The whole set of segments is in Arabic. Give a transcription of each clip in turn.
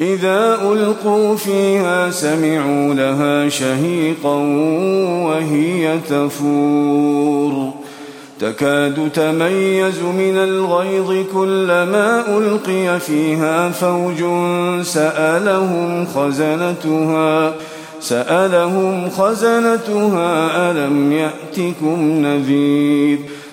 إذا ألقوا فيها سمعوا لها شهيقا وهي تفور. تكاد تميز من الغيظ كلما ألقي فيها فوج سألهم خزنتها سألهم خزنتها ألم يأتكم نذير.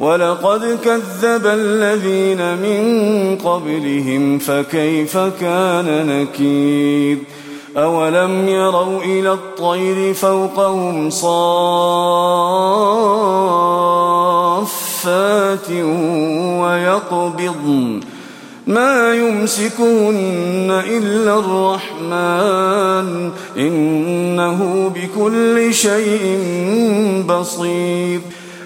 ولقد كذب الذين من قبلهم فكيف كان نكير؟ أولم يروا إلى الطير فوقهم صافات ويقبضن؟ ما يمسكهن إلا الرحمن إنه بكل شيء بصير.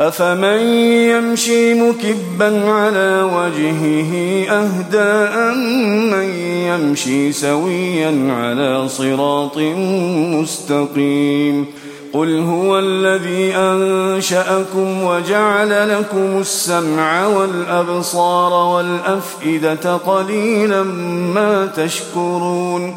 أفمن يمشي مكبا على وجهه أهدى من يمشي سويا على صراط مستقيم قل هو الذي أنشأكم وجعل لكم السمع والأبصار والأفئدة قليلا ما تشكرون